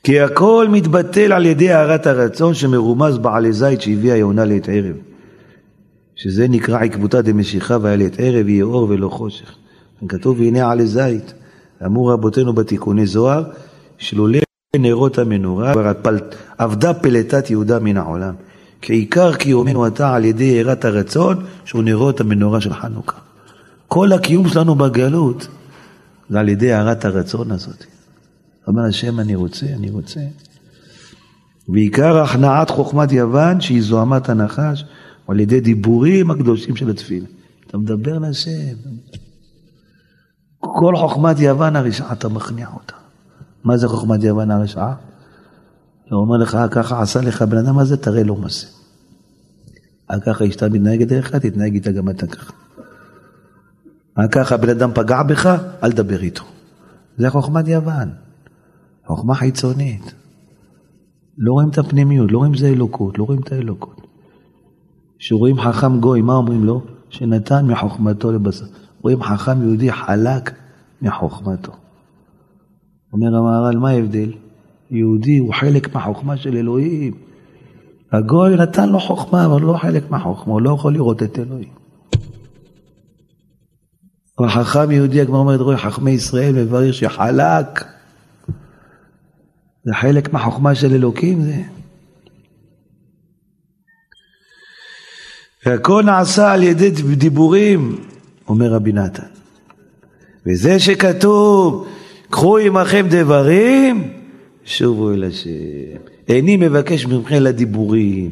כי הכל מתבטל על ידי הארת הרצון שמרומז בעלי זית שהביאה יונה לעת ערב. שזה נקרא עקבותא דמשיחא והיה לעת ערב יהיה אור ולא חושך. כתוב והנה עלי זית, אמרו רבותינו בתיקוני זוהר, שלולא נרות המנורה, כבר אבדה פלטת יהודה מן העולם. כעיקר קיומנו אתה על ידי יראת הרצון, שהוא נרות המנורה של חנוכה. כל הקיום שלנו בגלות זה על ידי הארת הרצון הזאת. אומר השם אני רוצה, אני רוצה. ועיקר הכנעת חוכמת יוון שהיא זוהמת הנחש על ידי דיבורים הקדושים של התפילה. אתה מדבר להשם. כל חוכמת יוון הרשעה אתה מכניע אותה. מה זה חוכמת יוון הרשעה? הוא אומר לך, ככה עשה לך בן אדם הזה, תראה לו מה זה. ככה אשתה מתנהגת אליך, תתנהג איתה גם אתה ככה. ככה בן אדם פגע בך, אל תדבר איתו. זה חוכמת יוון. חוכמה חיצונית. לא רואים את הפנימיות, לא רואים זה אלוקות, לא רואים את האלוקות. כשרואים חכם גוי, מה אומרים לו? שנתן מחוכמתו לבשר. רואים חכם יהודי חלק מחוכמתו. אומר המהר"ל, מה ההבדל? יהודי הוא חלק מהחוכמה של אלוהים. הגוי נתן לו חוכמה, אבל לא חלק מהחוכמה, הוא לא יכול לראות את אלוהים. החכם יהודי, הגמר אומרת, רואה חכמי ישראל מברר שחלק. זה חלק מהחוכמה של אלוקים זה. והכל נעשה על ידי דיבורים, אומר רבי נתן. וזה שכתוב, קחו עמכם דברים, שובו אל השם. איני מבקש מכם לדיבורים,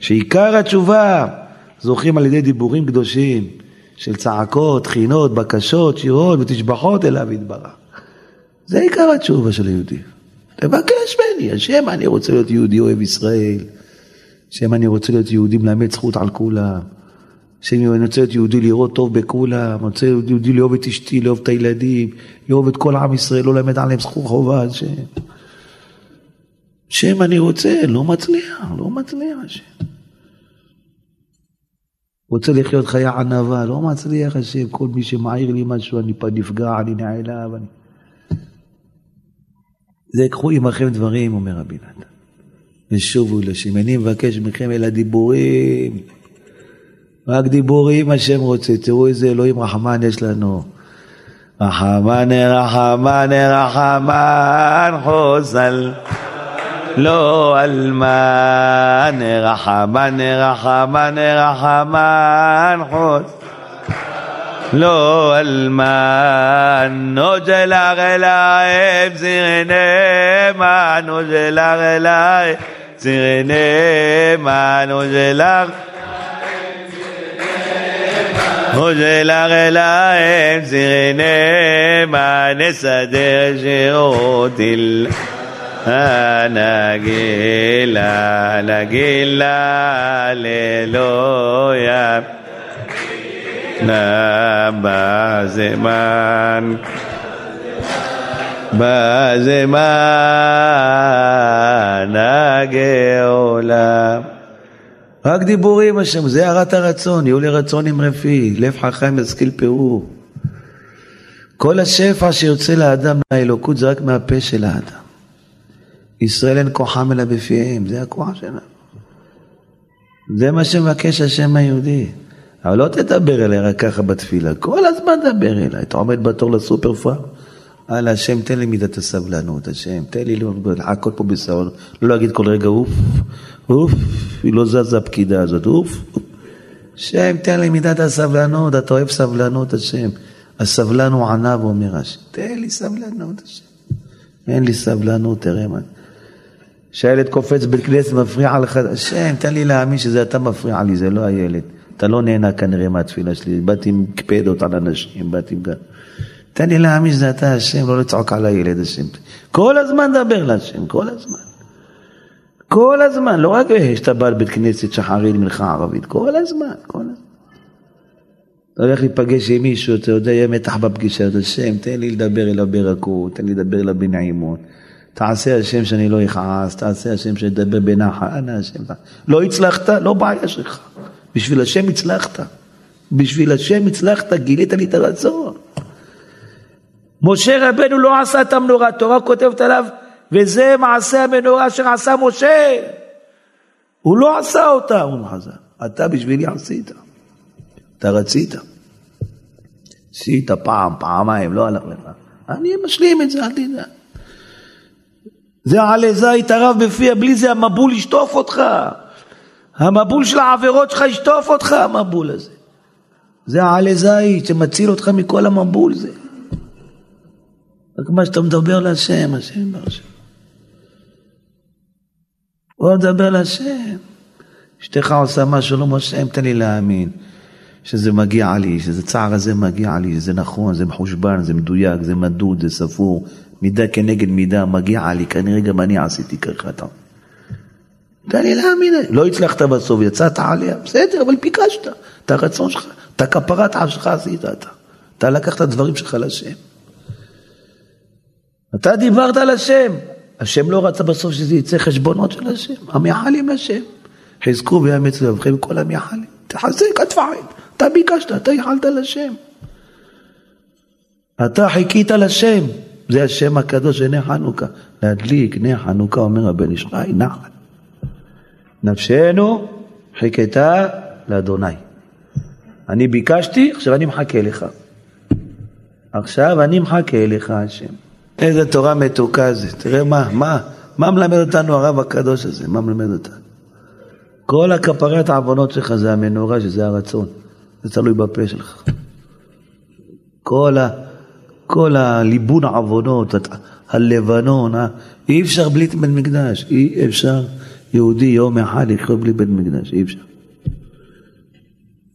שעיקר התשובה זוכים על ידי דיבורים קדושים של צעקות, תחינות, בקשות, שירות ותשבחות אליו יתברך. זה עיקר התשובה של היהודים. תבקש ממני, השם, אני רוצה להיות יהודי אוהב ישראל. שם אני רוצה להיות יהודי מלמד זכות על כולם. שם אני רוצה להיות יהודי לראות טוב בכולם, אני רוצה להיות יהודי לאהוב את אשתי, לאהוב את הילדים, לאהוב את כל עם ישראל, לא ללמד עליהם זכות חובה על שם. השם אני רוצה, לא מצליח, לא מצליח השם. רוצה לחיות חיי ענווה, לא מצליח השם, כל מי שמעיר לי משהו, אני נפגע, אני נעלב. אני... זה קחו עמכם דברים, אומר רבי נתן. ושובו לשם. אני מבקש מכם אל הדיבורים. רק דיבורים השם רוצה, תראו איזה אלוהים רחמן יש לנו. רחמן רחמן רחמן חוסל לא אלמן רחמן רחמן רחמן חוסל לא אלמן נוג'לך אלייך זירנמה נוג'לך אלייך זירנמה נוג'לך נוג'לך אלייך זירנמה נסדר שירותי נגילה נגילה לאלוהים בזמן, בזמן הגאולה. רק דיבורים השם, זה הערת הרצון, יהיו לי רצון עם רפי, לב חכם ישכיל פירור. כל השפע שיוצא לאדם מהאלוקות זה רק מהפה של האדם. ישראל אין כוחם אלא בפיהם, זה הכוח שלנו. זה מה שמבקש השם היהודי. אבל לא תדבר אליי רק ככה בתפילה, כל הזמן דבר אליי. אתה עומד בתור לסופר פארם, הלאה, השם, תן לי מידת הסבלנות, השם, תן לי לחכות פה בסבלנות, לא להגיד כל רגע אוף, אוף, היא לא זזה הפקידה הזאת, אוף. השם, תן לי מידת הסבלנות, אתה אוהב סבלנות, השם. הסבלן הוא ענה ואומר השם, תן לי סבלנות, השם. אין לי סבלנות, תראה מה. שהילד קופץ בית כנסת, מפריע לך, השם, תן לי להאמין שזה אתה מפריע לי, זה לא הילד. אתה לא נהנה כנראה מהתפילה שלי, באתי עם קפידות על אנשים, באתי עם... תן לי להאמין שזה אתה השם, לא לצעוק על הילד השם. כל הזמן דבר להשם, כל הזמן. כל הזמן, לא רק שאתה בא לבית כנסת שחרית מלכה ערבית, כל הזמן, כל הזמן. אתה הולך להיפגש עם מישהו, אתה יודע, יהיה מתח בפגישה, אתה השם, תן לי לדבר אליו ברכות, תן לי לדבר אליו בנעימות. תעשה השם שאני לא אכעס, תעשה השם שאני אדבר בנחת, אנא השם. לא הצלחת, לא בעיה שלך. בשביל השם הצלחת. בשביל השם הצלחת, גילית לי את הרצון. משה רבנו לא עשה את המנורה, התורה כותבת עליו, וזה מעשה המנורה אשר עשה משה. הוא לא עשה אותה, הוא חז"ל. אתה בשבילי עשית. אתה רצית. עשית פעם, פעמיים, לא הלך לך. אני משלים את זה, אל תדע. זה עלי זית הרב בפיה, בלי זה המבול ישטוף אותך. המבול של העבירות שלך ישטוף אותך, המבול הזה. זה העלי זית שמציל אותך מכל המבול זה. רק מה שאתה מדבר להשם, השם ברשם. בוא נדבר להשם. אשתך עושה משהו לא מושם, תן לי להאמין שזה מגיע לי, שזה צער הזה מגיע לי, שזה נכון, זה מחושבן, זה מדויק, זה מדוד, זה ספור, מידה כנגד מידה מגיע לי, כנראה גם אני עשיתי ככה. תן לי להאמין, לא הצלחת בסוף, יצאת עליה, בסדר, אבל ביקשת, את הרצון שלך, את הכפרת שלך עשית אתה. אתה לקחת דברים שלך לשם. אתה דיברת על השם, השם לא רצה בסוף שזה יצא חשבונות של השם, המייחלים לשם. חזקו ויאמץ לבכם כל המייחלים. תחזק התפעל, אתה ביקשת, אתה ייחלת לשם. אתה חיכית לשם, זה השם הקדוש נר חנוכה. להדליק נר חנוכה, אומר הבן חי, נחל. נפשנו חיכתה לאדוני. אני ביקשתי, עכשיו אני מחכה לך. עכשיו אני מחכה לך, השם. איזה תורה מתוקה זה. תראה מה, מה, מה מלמד אותנו הרב הקדוש הזה? מה מלמד אותנו? כל הכפרת העוונות שלך זה המנורה, שזה הרצון. זה תלוי בפה שלך. כל, ה, כל הליבון העוונות, הלבנון, אי אפשר בלי בית מקדש, אי אפשר. יהודי יום אחד לחיות בלי בית מקדש, אי אפשר.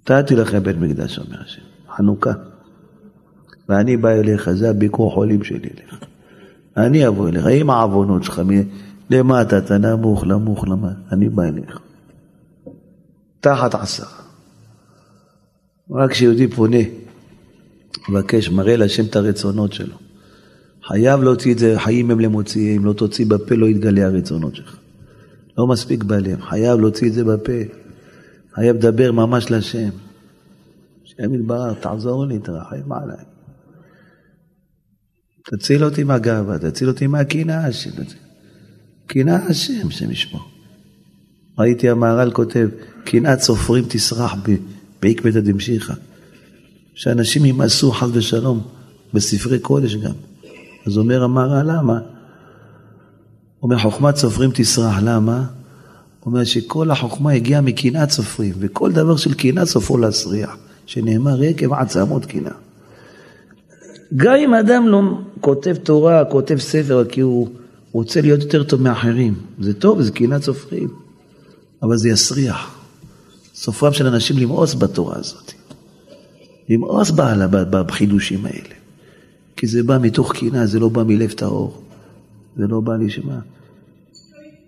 נתתי לכם בית מקדש, אומר השם, חנוכה. ואני בא אליך, זה הביקור חולים שלי אליך. אני אבוא אליך, עם העוונות שלך, למטה, אתה נמוך, נמוך, למטה, אני בא אליך. תחת עשרה. רק כשיהודי פונה, מבקש, מראה להשם את הרצונות שלו. חייב להוציא את זה, חיים הם למוציאים, לא תוציא בפה, לא יתגלה הרצונות שלך. לא מספיק בלב, חייב להוציא את זה בפה. חייב לדבר ממש להשם. השם יתברך, תעזור לי, תרחם עליי. תציל אותי מהגאווה, תציל אותי מהקנאה, קנאה השם, השם ישמור. ראיתי המהר"ל כותב, קנאת סופרים תסרח בעקבתא דמשיחא. שאנשים ימאסו חס ושלום בספרי קודש גם. אז אומר המהר"ל, למה? אומר, חוכמת סופרים תסרח, למה? אומר שכל החוכמה הגיעה מקנאת סופרים, וכל דבר של קנאה סופו להסריח, שנאמר עקב עצמות קנאה. גם אם אדם לא כותב תורה, כותב ספר, כי הוא רוצה להיות יותר טוב מאחרים, זה טוב, זה קנאת סופרים, אבל זה יסריח. סופרם של אנשים למאוס בתורה הזאת. למאוס בעלה בחידושים האלה. כי זה בא מתוך קנאה, זה לא בא מלב טהור. זה לא בא לשמה.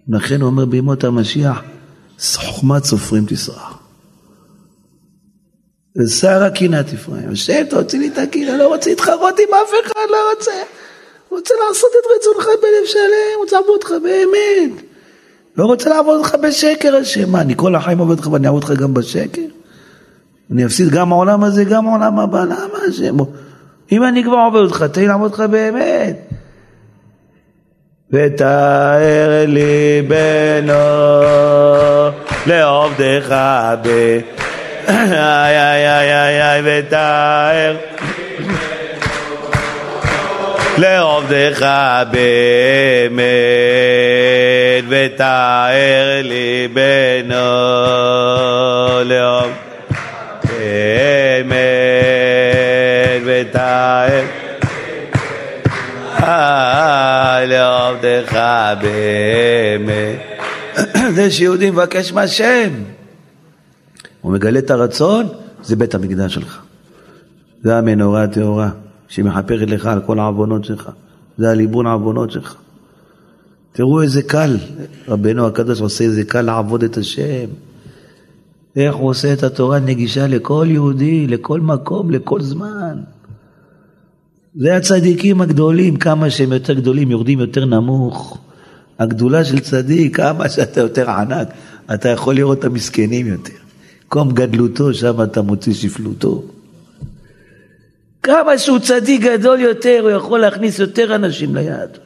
לכן הוא אומר בימות המשיח, חוכמת סופרים תסרח. ושר הקנאת אפרים. השם תוציא לי את הקנאה, לא רוצה להתחרות עם אף אחד, לא רוצה. רוצה לעשות את רצונך בלב שלם, רוצה לעבוד אותך באמת. לא רוצה לעבוד אותך בשקר, השם. מה, אני כל החיים עובד אותך ואני אעבוד אותך גם בשקר? אני אפסיד גם העולם הזה, גם העולם הבא, למה השם? אם אני כבר עובד אותך, תן לי לעבוד אותך באמת. ותאר ליבנו לעובדך ב... איי איי איי איי ותאר לעובדך באמת ותאר ליבנו לעובדך באמת ותאר לעובדך באמת. זה שיהודי מבקש מהשם. הוא מגלה את הרצון, זה בית המקדש שלך. זה המנורה הטהורה שמחפרת לך על כל העוונות שלך. זה הליבון העוונות שלך. תראו איזה קל, רבנו הקדוש עושה איזה קל לעבוד את השם. איך הוא עושה את התורה נגישה לכל יהודי, לכל מקום, לכל זמן. זה הצדיקים הגדולים, כמה שהם יותר גדולים יורדים יותר נמוך. הגדולה של צדיק, כמה שאתה יותר ענק, אתה יכול לראות את המסכנים יותר. קום גדלותו, שם אתה מוציא שפלותו. כמה שהוא צדיק גדול יותר, הוא יכול להכניס יותר אנשים ליהדות.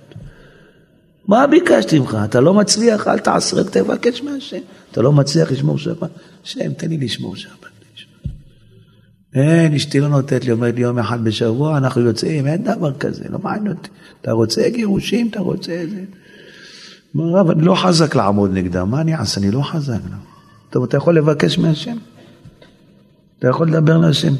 מה ביקשתי ממך? אתה לא מצליח, אל תעשה, תבקש מהשם. אתה לא מצליח לשמור שבת? השם, תן לי לשמור שבת. אין, אשתי לא נותנת לי, אומרת לי יום אחד בשבוע, אנחנו יוצאים, אין דבר כזה, לא מעניין אותי. אתה רוצה גירושים, אתה רוצה את זה. אומר רב, אני לא חזק לעמוד נגדם, מה אני אעשה? אני לא חזק. טוב, אתה יכול לבקש מהשם. אתה יכול לדבר להשם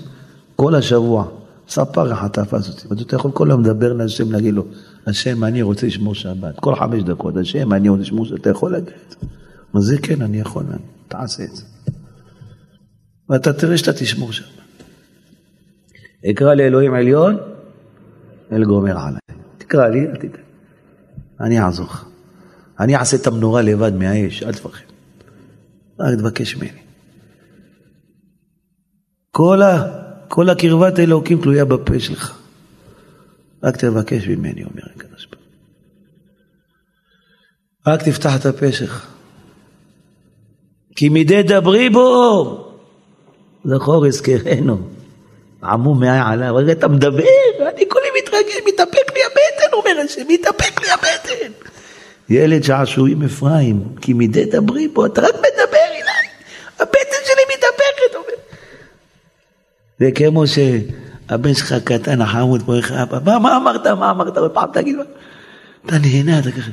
כל השבוע. ספר אחד תפס אותי, ואתה יכול כל היום לדבר להשם, להגיד לו, השם, אני רוצה לשמור שבת. כל חמש דקות, השם, אני רוצה לשמור שבת. אתה יכול להגיד את זה. זה כן, אני יכול, תעשה את זה. ואתה תראה שאתה תשמור שבת. אקרא לאלוהים עליון, אל גומר עליי. תקרא לי, אל תקרא. אני אעזור לך. אני אעשה את המנורה לבד מהאש, אל תפחד. רק תבקש ממני. כל, ה, כל הקרבת האלוקים תלויה בפה שלך. רק תבקש ממני, אומר הקדוש ברוך רק תפתח את הפה שלך. כי מדי דברי בו, זכור אזכרנו. עמום מעי עליו, רגע אתה מדבר, אני כולי מתרגש, מתאפק לי הבטן, אומר השם, מתאפק לי הבטן. ילד שעשועים אפרים, כי מדי דברי בו, אתה רק מדבר הבטן שלי אומר. זה כמו שהבן שלך קטן, החמוד, פה איך אבא, מה, מה אמרת, מה אמרת, עוד פעם תגיד, מה? אתה נהנה, אתה ככה,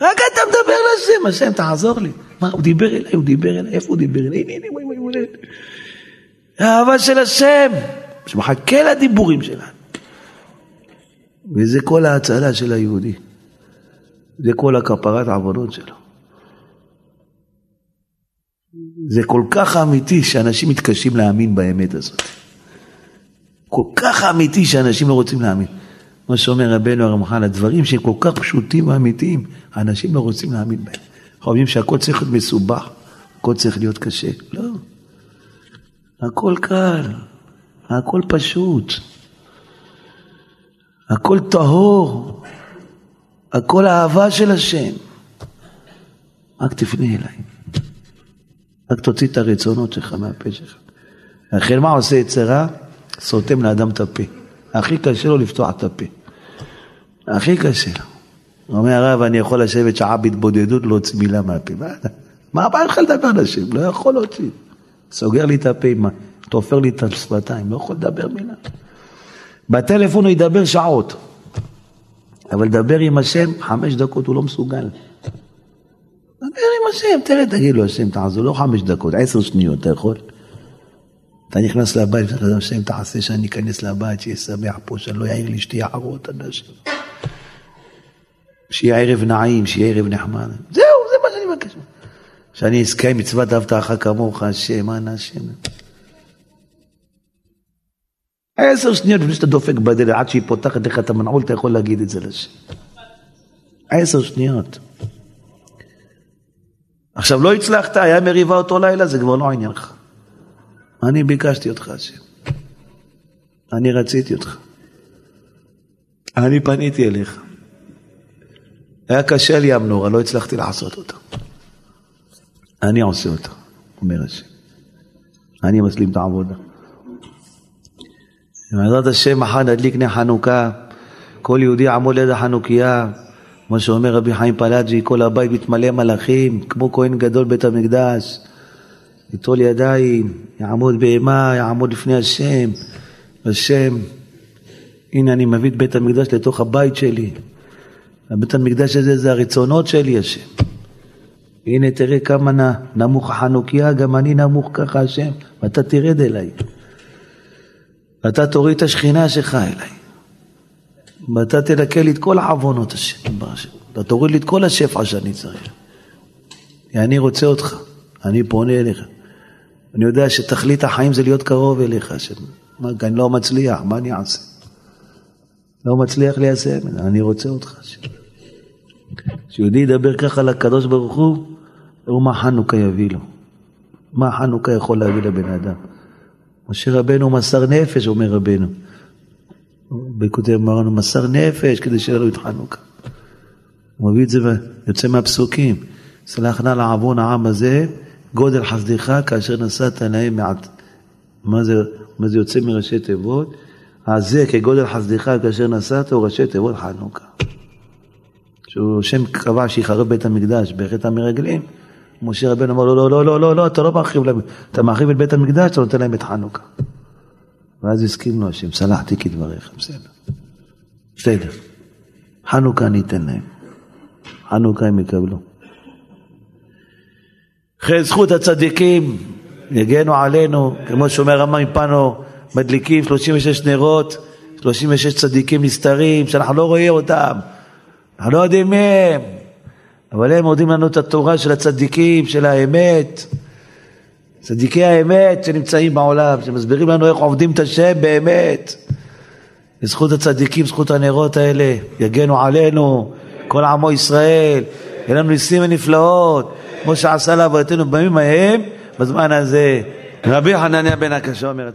רק אתה מדבר לשם, השם תעזור לי. מה, הוא דיבר אליי, הוא דיבר אליי, איפה הוא דיבר אליי? הנה, הנה, וואי, וואי. האהבה של השם. שמחכה לדיבורים שלנו. וזה כל ההצלה של היהודי. זה כל הכפרת העבודות שלו. זה כל כך אמיתי שאנשים מתקשים להאמין באמת הזאת. כל כך אמיתי שאנשים לא רוצים להאמין. מה שאומר רבנו הרמח"ל, הדברים שהם כל כך פשוטים ואמיתיים, האנשים לא רוצים להאמין בהם. חושבים שהכל צריך להיות מסובך, הכל צריך להיות קשה. לא, הכל קל. הכל פשוט. הכל טהור, הכל אהבה של השם. רק תפנה אליי. רק תוציא את הרצונות שלך מהפה שלך. לכן מה עושה יצרה? סותם לאדם את הפה. הכי קשה לו לפתוח את הפה. הכי קשה לו. אומר הרב, אני יכול לשבת שעה בהתבודדות, להוציא מילה מהפה. מה הבעיה לך לדבר על השם? לא יכול להוציא. סוגר לי את הפה, תופר לי את השפתיים, לא יכול לדבר מילה. בטלפון הוא ידבר שעות, אבל לדבר עם השם, חמש דקות הוא לא מסוגל. דבר עם השם, תראה, תגיד לו, השם תעזור, לא חמש דקות, עשר שניות, אתה יכול? אתה נכנס לבית, השם תעשה שאני אכנס לבית, שיהיה שמח פה, שאני לא אעיר לאשתי הערות אנשים. שיהיה ערב נעים, שיהיה ערב נחמד. זהו, זה מה שאני מבקש. שאני אזכה עם מצוות אבטחה כמוך, השם, אנא השם. עשר שניות לפני שאתה דופק בדלת, עד שהיא פותחת לך את המנעול, אתה יכול להגיד את זה לשם. עשר שניות. עכשיו, לא הצלחת, היה מריבה אותו לילה, זה כבר לא עניינך. אני ביקשתי אותך, השם. אני רציתי אותך. אני פניתי אליך. היה קשה לי המנורה, לא הצלחתי לעשות אותה. אני עושה אותה, אומר השם. אני משלים את העבודה. בעזרת השם מחר נדליק נר חנוכה, כל יהודי יעמוד ליד החנוכיה, כמו שאומר רבי חיים פלאג'י, כל הבית מתמלא מלאכים, כמו כהן גדול בית המקדש, יטול ידיים, יעמוד באימה, יעמוד לפני השם, השם, הנה אני מביא את בית המקדש לתוך הבית שלי, הבית המקדש הזה זה הרצונות שלי, השם. הנה תראה כמה נמוך החנוכיה, גם אני נמוך ככה השם, ואתה תרד אליי. ואתה תוריד את השכינה שלך אליי. ואתה תנקה לי את כל העוונות השם. אתה תוריד לי את כל השפע שאני צריך. כי אני רוצה אותך, אני פונה אליך. אני יודע שתכלית החיים זה להיות קרוב אליך, השם. אני לא מצליח, מה אני אעשה? לא מצליח ליישם, אני רוצה אותך. כשיהודי ידבר ככה לקדוש ברוך הוא, ראו מה חנוכה יביא לו. מה חנוכה יכול להביא לבן אדם. משה רבנו מסר נפש, אומר רבנו. בכותב אמרנו, מסר נפש כדי שיהיה לנו את חנוכה. הוא מביא את זה ויוצא מהפסוקים. סלח נא לעוון העם הזה, גודל חסדך כאשר נשאת להם מעט. מה זה, מה זה יוצא מראשי תיבות? הזה כגודל חסדך כאשר נשאת הוא ראשי תיבות חנוכה. שהוא שם קבע שיחרב בית המקדש בחטא המרגלים. משה רבנו אמר לו, לא, לא, לא, לא, לא, אתה לא מרחיב להם, אתה מרחיב את בית המקדש, אתה נותן להם את חנוכה. ואז הסכים לו השם, סלחתי כדבריך, בסדר. בסדר. חנוכה אני אתן להם. חנוכה הם יקבלו. אחרי זכות הצדיקים יגנו עלינו, כמו שאומר רמב"ם מפנו, מדליקים 36 נרות, 36 צדיקים נסתרים, שאנחנו לא רואים אותם, אנחנו לא יודעים מי הם. אבל הם מודים לנו את התורה של הצדיקים, של האמת, צדיקי האמת שנמצאים בעולם, שמסבירים לנו איך עובדים את השם באמת. בזכות הצדיקים, זכות הנרות האלה, יגנו עלינו, כל עמו ישראל, יהיה לנו ניסים ונפלאות, כמו שעשה לאבותינו בימים ההם, בזמן הזה. רבי חנניה בן הקשה אומר,